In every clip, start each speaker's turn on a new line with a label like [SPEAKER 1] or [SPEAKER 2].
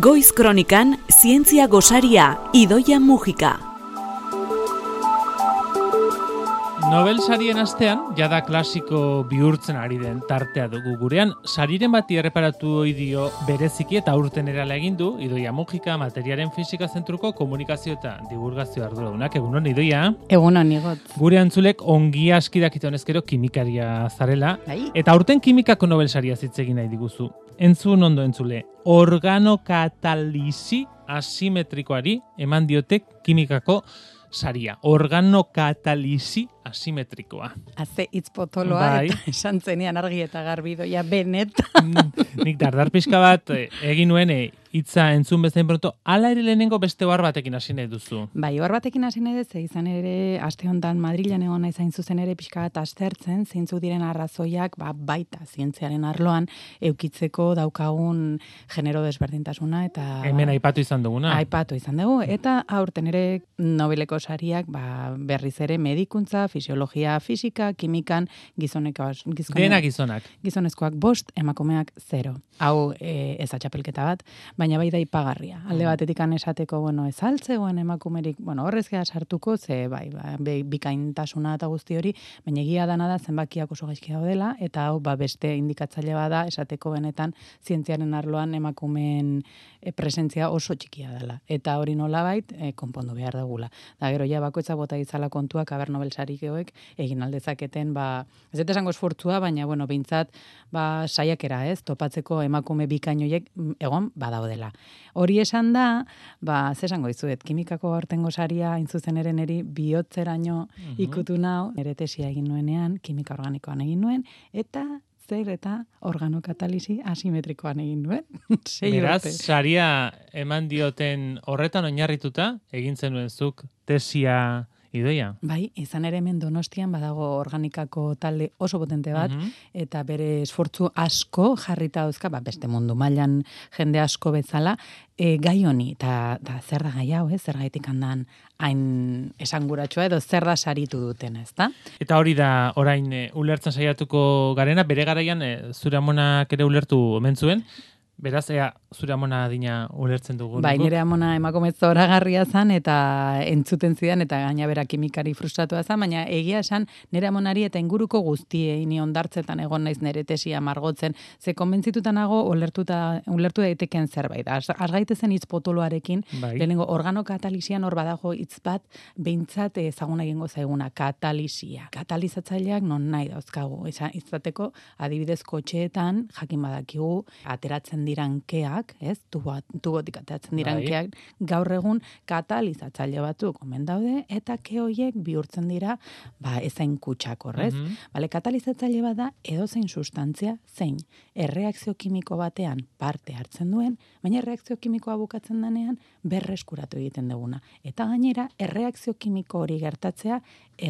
[SPEAKER 1] Goiz Kronikan Zientzia Gosaria Idoia Mujika.
[SPEAKER 2] Nobel sarien astean, jada klasiko bihurtzen ari den tartea dugu gurean, sariren bati erreparatu dio bereziki eta urten erala egin du, idoia mugika, materiaren fisika zentruko komunikazio eta divulgazio arduradunak, egunon idoia.
[SPEAKER 3] Egunon igot.
[SPEAKER 2] Gure antzulek ongi askidak honezkero kimikaria zarela,
[SPEAKER 3] Bai.
[SPEAKER 2] eta urten kimikako Nobel saria zitzegin nahi diguzu. Entzun ondo entzule, organokatalisi asimetrikoari eman diotek kimikako saria. Organokatalisi asimetrikoa.
[SPEAKER 3] Haze hitz potoloa
[SPEAKER 2] Bai.
[SPEAKER 3] eta esan zenian argi eta garbi doia benet.
[SPEAKER 2] Mm, Nik dardar pixka bat eh, egin nuen eh, hitza entzun bezain pronto, ala ere lehenengo beste ohar batekin hasi nahi duzu.
[SPEAKER 3] bai, hor batekin hasi nahi dut, izan ere, aste honetan Madrilen egon nahi zain zuzen ere pixka bat aztertzen, zeintzuk diren arrazoiak, ba, baita zientziaren arloan, eukitzeko daukagun genero desberdintasuna, eta...
[SPEAKER 2] Hemen
[SPEAKER 3] ba,
[SPEAKER 2] aipatu izan duguna.
[SPEAKER 3] Aipatu izan dugu, eta aurten ere Nobeleko sariak ba, berriz ere medikuntza, fisiologia, fisika, kimikan, gizoneko, gizoneko,
[SPEAKER 2] Dena gizonak.
[SPEAKER 3] gizonezkoak bost, emakumeak zero. Hau e, ez atxapelketa bat, baina bai da ipagarria. Alde batetik esateko, bueno, ez altzegoen emakumerik, bueno, horrez geha sartuko, ze bai, ba, be- bikaintasuna eta guzti hori, baina egia dana da zenbakiak oso gaizki daudela, eta hau ba, beste indikatzaile bada esateko benetan zientziaren arloan emakumeen e, presentzia oso txikia dela. Eta hori nolabait e, konpondu behar dugula. Da gero ja bakoitza bota itzala kontuak aber Nobel sarikeoek egin aldezaketen ba ez esango esfortzua, baina bueno, beintzat ba saiakera, ez? Topatzeko emakume bikainoiek mm, egon badaudela. Hori esan da, ba ze esango dizuet, kimikako aurtengo saria hain zuzen ere neri bihotzeraino ikutu nau, nere tesia egin nuenean, kimika organikoan egin nuen eta zer eta organokatalisi asimetrikoan egin nuen. Sei
[SPEAKER 2] Beraz, saria eman dioten horretan oinarrituta, egin zenuen zuk tesia idoia.
[SPEAKER 3] Bai, izan ere hemen Donostian badago organikako talde oso potente bat
[SPEAKER 2] Mhm.
[SPEAKER 3] eta bere esfortzu asko jarrita dauzka, ba, beste mundu mailan jende asko bezala, e, gai honi eta da zer da gai hau, ez? Zergaitik handan hain esanguratsua edo zer da saritu duten, ezta?
[SPEAKER 2] Eta hori da orain e, ulertzen saiatuko garena, bere garaian e, zure amonak ere ulertu omen zuen, beraz, ea, zure amona adina ulertzen dugu.
[SPEAKER 3] Bai, nire amona emakume zoragarria zan eta entzuten zidan eta gaina bera kimikari frustratua zan, baina egia esan nire amonari eta inguruko guztiei ni ondartzetan egon naiz nire tesia margotzen, ze konbentzituta nago ulertuta ulertu daiteken zerbait. Az, az gaitezen hitz potoloarekin,
[SPEAKER 2] Bai.
[SPEAKER 3] lehenengo organokatalisian hor badago hitz bat beintzat ezaguna egingo zaiguna, katalisia. Katalizatzaileak non nahi dauzkagu. Izateko adibidez kotxeetan jakin badakigu ateratzen diran keak, ez? Tubo, tubotik ateratzen diran
[SPEAKER 2] Bai.
[SPEAKER 3] keak, gaur egun katalizatzaile batzuk omen daude eta ke hoiek bihurtzen dira ba ezain kutsak horrez.
[SPEAKER 2] Mhm.
[SPEAKER 3] Bale, katalizatzaile bada edozein sustantzia zein erreakzio kimiko batean parte hartzen duen, baina erreakzio kimikoa bukatzen denean berreskuratu egiten duguna. Eta gainera, erreakzio kimiko hori gertatzea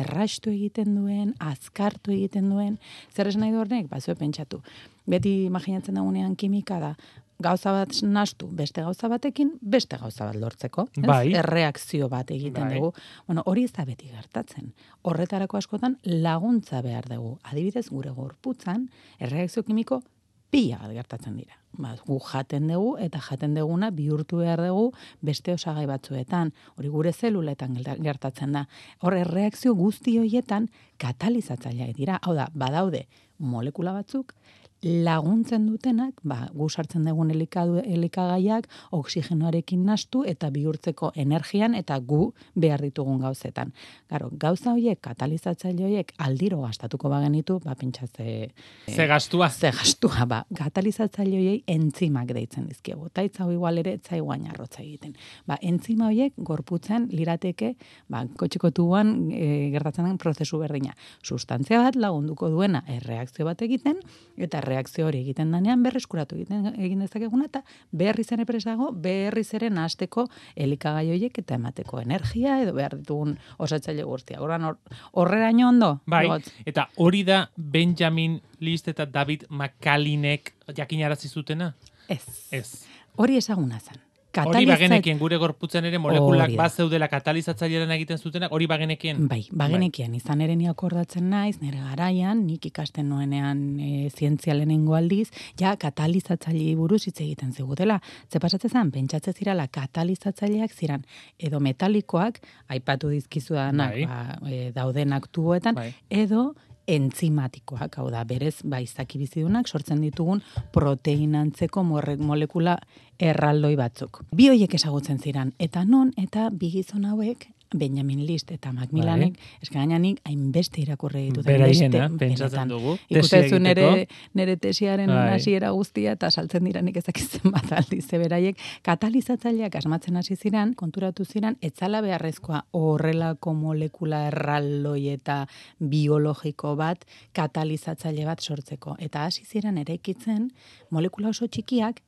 [SPEAKER 3] errastu egiten duen, azkartu egiten duen, zer esan nahi du horrek? Ba, zue pentsatu. Beti imaginatzen dagunean kimika da, gauza bat nastu beste gauza batekin, beste gauza bat lortzeko. Ez?
[SPEAKER 2] Bai.
[SPEAKER 3] Erreakzio bat egiten
[SPEAKER 2] Bai.
[SPEAKER 3] dugu. Bueno, hori ez da beti gertatzen. Horretarako askotan laguntza behar dugu. Adibidez, gure gorputzan, erreakzio kimiko pila bat gertatzen dira. Ba, gu jaten dugu eta jaten duguna bihurtu behar dugu beste osagai batzuetan. Hori gure zeluletan gertatzen da. Hor erreakzio guzti horietan katalizatzaileak dira. Hau da, badaude molekula batzuk laguntzen dutenak, ba, gu sartzen dugun elikadu, elikagaiak oksigenoarekin nastu eta bihurtzeko energian eta gu behar ditugun gauzetan. Garo, gauza horiek, katalizatzaile horiek aldiro gastatuko bagenitu, ba, pentsatze...
[SPEAKER 2] Ze gastua.
[SPEAKER 3] Ze gastua, ba, katalizatzaile horiei entzimak deitzen dizkiegu. Ta hitz hau igual ere guain arrotza egiten. Ba, entzima horiek gorputzen lirateke, ba, kotxeko tubuan e, gertatzen den prozesu berdina. Sustantzia bat lagunduko duena erreakzio bat egiten, eta erreakzio hori egiten danean berreskuratu egiten egin dezakeguna, eta berriz ere presago, berriz ere nahasteko elikagai horiek eta emateko energia, edo behar ditugun osatzaile guztia. Horan horreraino ondo?
[SPEAKER 2] Bai,
[SPEAKER 3] Igotz?
[SPEAKER 2] eta hori da Benjamin List eta David McCallinek jakinarazi zutena?
[SPEAKER 3] Ez.
[SPEAKER 2] Ez.
[SPEAKER 3] Hori ezaguna zen.
[SPEAKER 2] Hori bagenekien gure gorputzen ere molekulak bat zeudela katalizatzailean egiten zutenak, hori bagenekien.
[SPEAKER 3] Bai, bagenekien, izan ere ni akordatzen naiz, nire garaian, nik ikasten nuenean e, zientzia lehenengo aldiz, ja katalizatzailei buruz hitz egiten zigutela. Ze pasatzen zen, pentsatze zirala katalizatzaileak ziran, edo metalikoak, aipatu dizkizudanak,
[SPEAKER 2] Bai.
[SPEAKER 3] ba, e, daudenak tuboetan,
[SPEAKER 2] Bai.
[SPEAKER 3] edo entzimatikoak, hau da, berez, ba, izaki bizidunak sortzen ditugun proteinantzeko morre- molekula erraldoi batzuk. Bi hoiek ezagutzen ziran, eta non, eta bi gizon hauek, Benjamin List eta Macmillanek,
[SPEAKER 2] Bai.
[SPEAKER 3] eska gaina hainbeste irakurri ditut.
[SPEAKER 2] Beraiena,
[SPEAKER 3] hainbeste,
[SPEAKER 2] pentsatzen
[SPEAKER 3] benetan.
[SPEAKER 2] dugu.
[SPEAKER 3] Ikusten
[SPEAKER 2] tesia
[SPEAKER 3] zu nere, nere tesiaren
[SPEAKER 2] Bai.
[SPEAKER 3] hasiera guztia eta saltzen dira nik ezakitzen bat aldiz. Ze beraiek katalizatzaileak asmatzen hasi ziren, konturatu ziren, etzala beharrezkoa horrelako molekula erraldoi eta biologiko bat katalizatzaile bat sortzeko. Eta hasi ziren eraikitzen molekula oso txikiak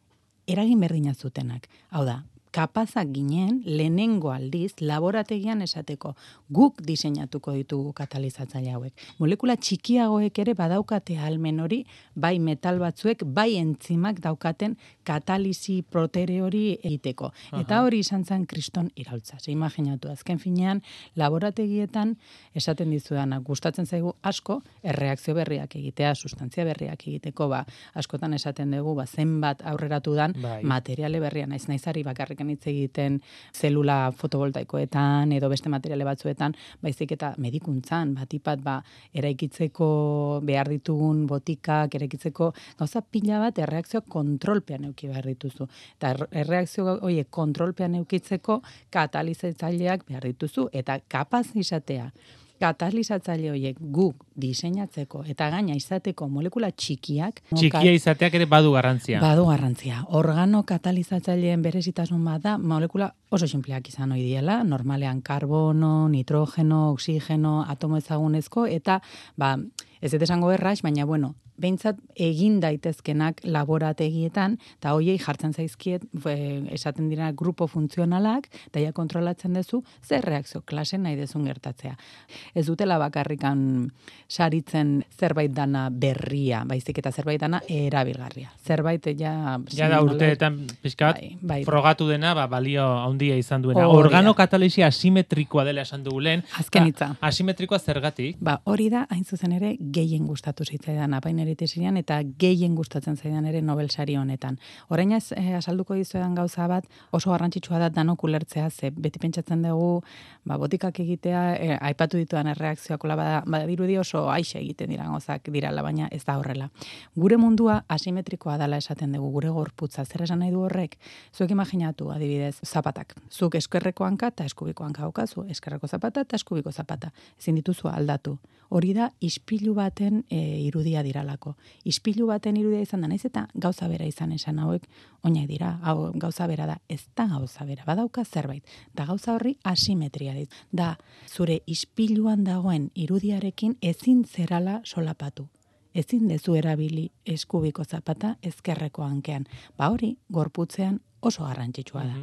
[SPEAKER 3] eragin berdina zutenak. Hau da, kapazak ginen lehenengo aldiz laborategian esateko guk diseinatuko ditugu katalizatzaile hauek. Molekula txikiagoek ere badaukate almen hori, bai metal batzuek, bai entzimak daukaten katalizi protere hori egiteko. Eta hori izan zen kriston iraultza. Ze imaginatu, azken finean, laborategietan esaten dizudana, gustatzen zaigu asko erreakzio berriak egitea, sustantzia berriak egiteko, ba, askotan esaten dugu, ba, zenbat aurreratu dan,
[SPEAKER 2] Bai.
[SPEAKER 3] materiale berria, naiz naizari bakarrikan hitz egiten zelula fotovoltaikoetan edo beste materiale batzuetan, baizik eta medikuntzan, batipat ba, eraikitzeko behar ditugun botikak, eraikitzeko gauza pila bat erreakzio kontrolpean euki behar dituzu. Eta er- erreakzio horiek kontrolpean eukitzeko katalizatzaileak behar dituzu. Eta kapaz izatea, katalizatzaile horiek guk diseinatzeko eta gaina izateko molekula txikiak
[SPEAKER 2] Txikia izateak ere badu garrantzia.
[SPEAKER 3] Badu garrantzia. Organo katalizatzaileen berezitasun bat da, molekula oso sinpleak izan ohi diela, normalean karbono, nitrogeno, oxigeno, atomo ezagunezko, eta, ba, ez dut esango erraix, baina, bueno, behintzat egin daitezkenak laborategietan, eta hoiei jartzen zaizkiet, e, esaten dira grupo funtzionalak, ja kontrolatzen duzu, zer reakzio klase nahi dezun gertatzea. Ez dutela bakarrikan saritzen zerbait dana berria, baizik eta zerbait dana erabilgarria. Zerbait ja...
[SPEAKER 2] Ja da urteetan pixka bat
[SPEAKER 3] Bai, bai.
[SPEAKER 2] frogatu dena, ba, balio handia izan duena.
[SPEAKER 3] Hori da.
[SPEAKER 2] Organo katalisia asimetrikoa dela esan dugu lehen.
[SPEAKER 3] Azken hitza.
[SPEAKER 2] Asimetrikoa zergatik?
[SPEAKER 3] Ba, hori da, hain zuzen ere, gehien gustatu zitzaidan apaineri tesirian, eta gehien gustatzen zaidan ere Nobel sari honetan. Orain ez, eh, asalduko dizuedan gauza bat, oso garrantzitsua da danok ulertzea, ze beti pentsatzen dugu, ba, botikak egitea, eh, aipatu ditudan erreakzioak, bada, badirudi oso aixe egiten dira gauzak dirala, baina ez da horrela. Gure mundua asimetrikoa dala esaten dugu, gure gorputza, zer esan nahi du horrek? Zuek imaginatu, adibidez, zapatak. Zuk eskerreko hanka eta eskubiko hanka daukazu, eskerreko zapata eta eskubiko zapata. Ezin dituzu aldatu. Hori da ispilu baten e, irudia diralako. Ispilu baten irudia izan da naiz eta gauza bera izan esan hauek oinak dira. Hau gauza bera da, ez da gauza bera, badauka zerbait. Da gauza horri asimetria dit. Da zure ispiluan dagoen irudiarekin ezin zerala solapatu ezin dezu erabili eskubiko zapata ezkerreko hankean. Ba hori, gorputzean oso garrantzitsua da.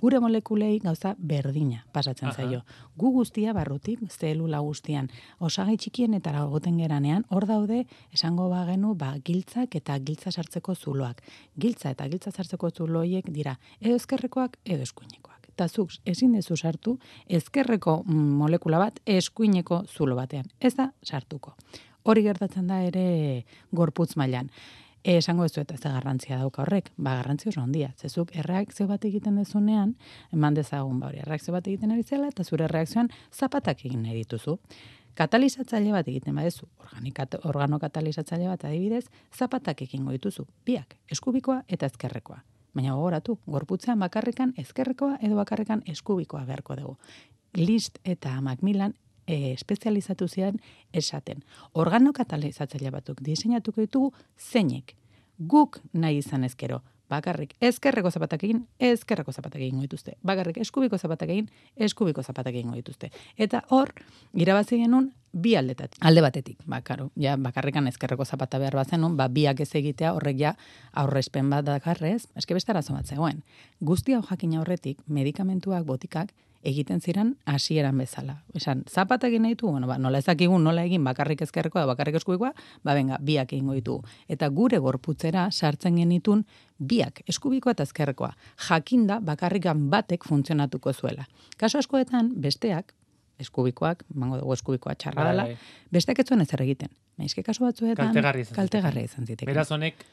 [SPEAKER 3] Gure molekulei gauza berdina pasatzen
[SPEAKER 2] Aha.
[SPEAKER 3] zaio. Gu guztia barrutik, zelula guztian, osagai txikienetara goten geranean, hor daude, esango bagenu, ba, giltzak eta giltza sartzeko zuloak. Giltza eta giltza sartzeko zuloiek dira, edo ezkerrekoak, edo eskuinekoak. Eta zuk ezin dezu sartu ezkerreko molekula bat eskuineko zulo batean. Ez da sartuko. Hori gertatzen da ere gorputz mailan. E, esango ez eta da garrantzia dauka horrek, ba garrantzia oso handia. Zezuk erreakzio bat egiten dezunean, eman dezagun ba hori, erreakzio bat egiten ari zela, eta zure erreakzioan zapatak egin nahi dituzu. Katalizatzaile bat egiten badezu, organikat, organo katalizatzaile bat adibidez, zapatak egingo dituzu, biak, eskubikoa eta ezkerrekoa. Baina gogoratu, gorputzean bakarrikan ezkerrekoa edo bakarrikan eskubikoa beharko dugu. List eta Macmillan e, espezializatu ziren esaten. Organo katalizatzaile batzuk diseinatuko ditugu zeinek. Guk nahi izan ezkero. Bakarrik ezkerreko zapatak egin, ezkerreko zapatak egingo dituzte. Bakarrik eskubiko zapatak egin, eskubiko zapatak egingo dituzte. Eta hor, irabazi genuen bi aldetatik. Alde batetik, bakaro, ja, bakarrikan ezkerreko zapata behar bazenun, ba, biak ez egitea horrek ja aurrespen bat dakarrez, eske beste arazo bat zegoen. Guzti hau jakina horretik, medikamentuak, botikak, egiten ziren hasieran bezala. Esan, zapata egin nahi bueno, ba, nola ezakigun nola egin bakarrik ezkerrekoa da bakarrik eskubikoa, ba benga, biak egingo ditu. Eta gure gorputzera sartzen genitun biak, eskubikoa eta ezkerrekoa. Jakinda bakarrikan batek funtzionatuko zuela. Kaso askoetan, besteak, eskubikoak, mango dugu eskubikoa txarra
[SPEAKER 2] Bai,
[SPEAKER 3] dela,
[SPEAKER 2] bai.
[SPEAKER 3] besteak ez zuen ezer egiten. Naizke kasu batzuetan,
[SPEAKER 2] Kaltegarria izan
[SPEAKER 3] kaltegarria izan zitek.
[SPEAKER 2] Beraz honek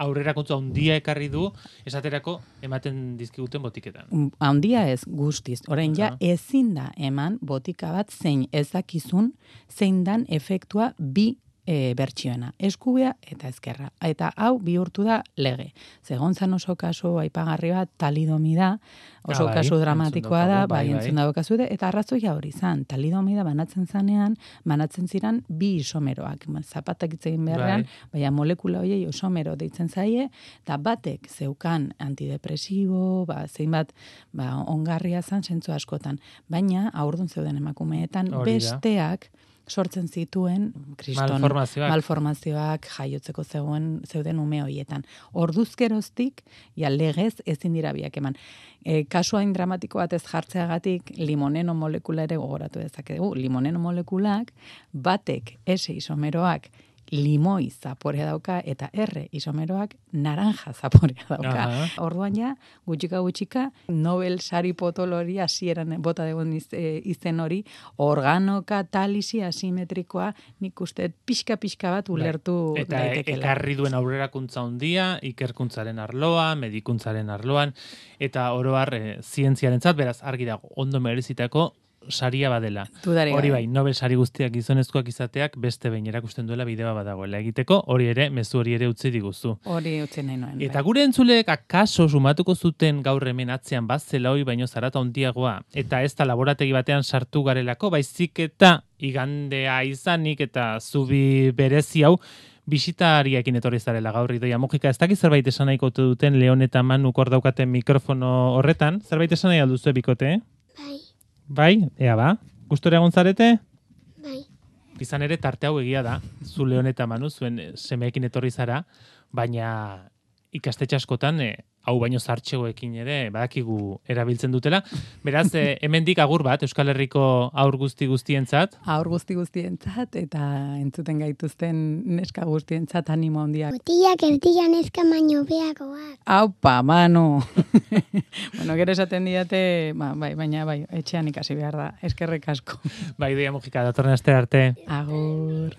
[SPEAKER 2] aurrerakuntza handia ekarri du esaterako ematen dizkiguten botiketan.
[SPEAKER 3] Mm, handia ez guztiz. Orain ja ezin da eman botika bat zein ez dakizun zein dan efektua bi e, bertsioena, eskubea eta ezkerra. Eta hau bihurtu da lege. Zegontzan oso kasu aipagarri bat talidomida, oso
[SPEAKER 2] Ah, bai,
[SPEAKER 3] kasu dramatikoa da, bai,
[SPEAKER 2] bai, bai.
[SPEAKER 3] entzun daukazu de, eta arrazoia hori zan, talidomida banatzen zanean, banatzen ziran bi isomeroak, zapatak hitz egin beharrean,
[SPEAKER 2] Bai.
[SPEAKER 3] baina molekula horiei isomero deitzen zaie, eta batek zeukan antidepresibo, ba, zeinbat ba, ongarria zan zentzu askotan. Baina, aurdun zeuden emakumeetan,
[SPEAKER 2] da.
[SPEAKER 3] besteak sortzen zituen kriston
[SPEAKER 2] Malformazioak.
[SPEAKER 3] malformazioak jaiotzeko zegoen zeuden ume hoietan. Orduzkeroztik ja legez ezin dira biak eman. E, kasu hain dramatiko bat ez jartzeagatik limoneno molekula ere gogoratu dezakegu. Limoneno molekulak batek S isomeroak limoi zaporea dauka eta R isomeroak naranja zaporea dauka.
[SPEAKER 2] Aha.
[SPEAKER 3] Orduan ja, gutxika gutxika, Nobel sari potolori hasieran bota degun iz, e, izen hori, organoka talisi asimetrikoa, nik uste pixka-pixka bat ulertu
[SPEAKER 2] Bai. Eta
[SPEAKER 3] daitekela.
[SPEAKER 2] ekarri duen aurrerakuntza handia, ikerkuntzaren arloa, medikuntzaren arloan, eta oroar e, zientziarentzat, beraz argi dago, ondo merezitako saria badela. Hori bai, Nobel sari guztiak gizonezkoak izateak beste behin erakusten duela bidea badagoela egiteko, hori ere, mezu hori ere utzi diguzu.
[SPEAKER 3] Hori utzi nahi noen.
[SPEAKER 2] Eta
[SPEAKER 3] bai.
[SPEAKER 2] gure entzuleek akaso sumatuko zuten gaur hemen atzean bazela hoi baino zarata handiagoa eta ez da laborategi batean sartu garelako, baizik eta igandea izanik eta zubi berezi hau bisitariekin etorri zarela gaur idoia mugika. Ez dakiz zerbait esan nahiko duten Leon eta Manuk hor daukaten mikrofono horretan. Zerbait esan nahi alduzu bikote, eh?
[SPEAKER 4] Bai,
[SPEAKER 2] Bai, ea ba. Gustora egon zarete?
[SPEAKER 4] bai.
[SPEAKER 2] Izan ere tarte hau egia da, zu Leon eta Manu, zuen eh, semeekin etorri zara, baina ikastetxe askotan, eh, hau baino zartxegoekin ere, badakigu erabiltzen dutela. Beraz, eh, hemendik agur bat, Euskal Herriko aur guzti guztientzat,
[SPEAKER 3] Aur guzti guztientzat eta entzuten gaituzten neska guztientzat animo handiak.
[SPEAKER 4] Mutilak erdian ezka baino beagoak.
[SPEAKER 3] Aupa, manu. bueno, gero esaten diate, ba, bai, baina bai, etxean ikasi behar da. Eskerrek asko.
[SPEAKER 2] bai doia mugika datorren aste arte.
[SPEAKER 3] Agur.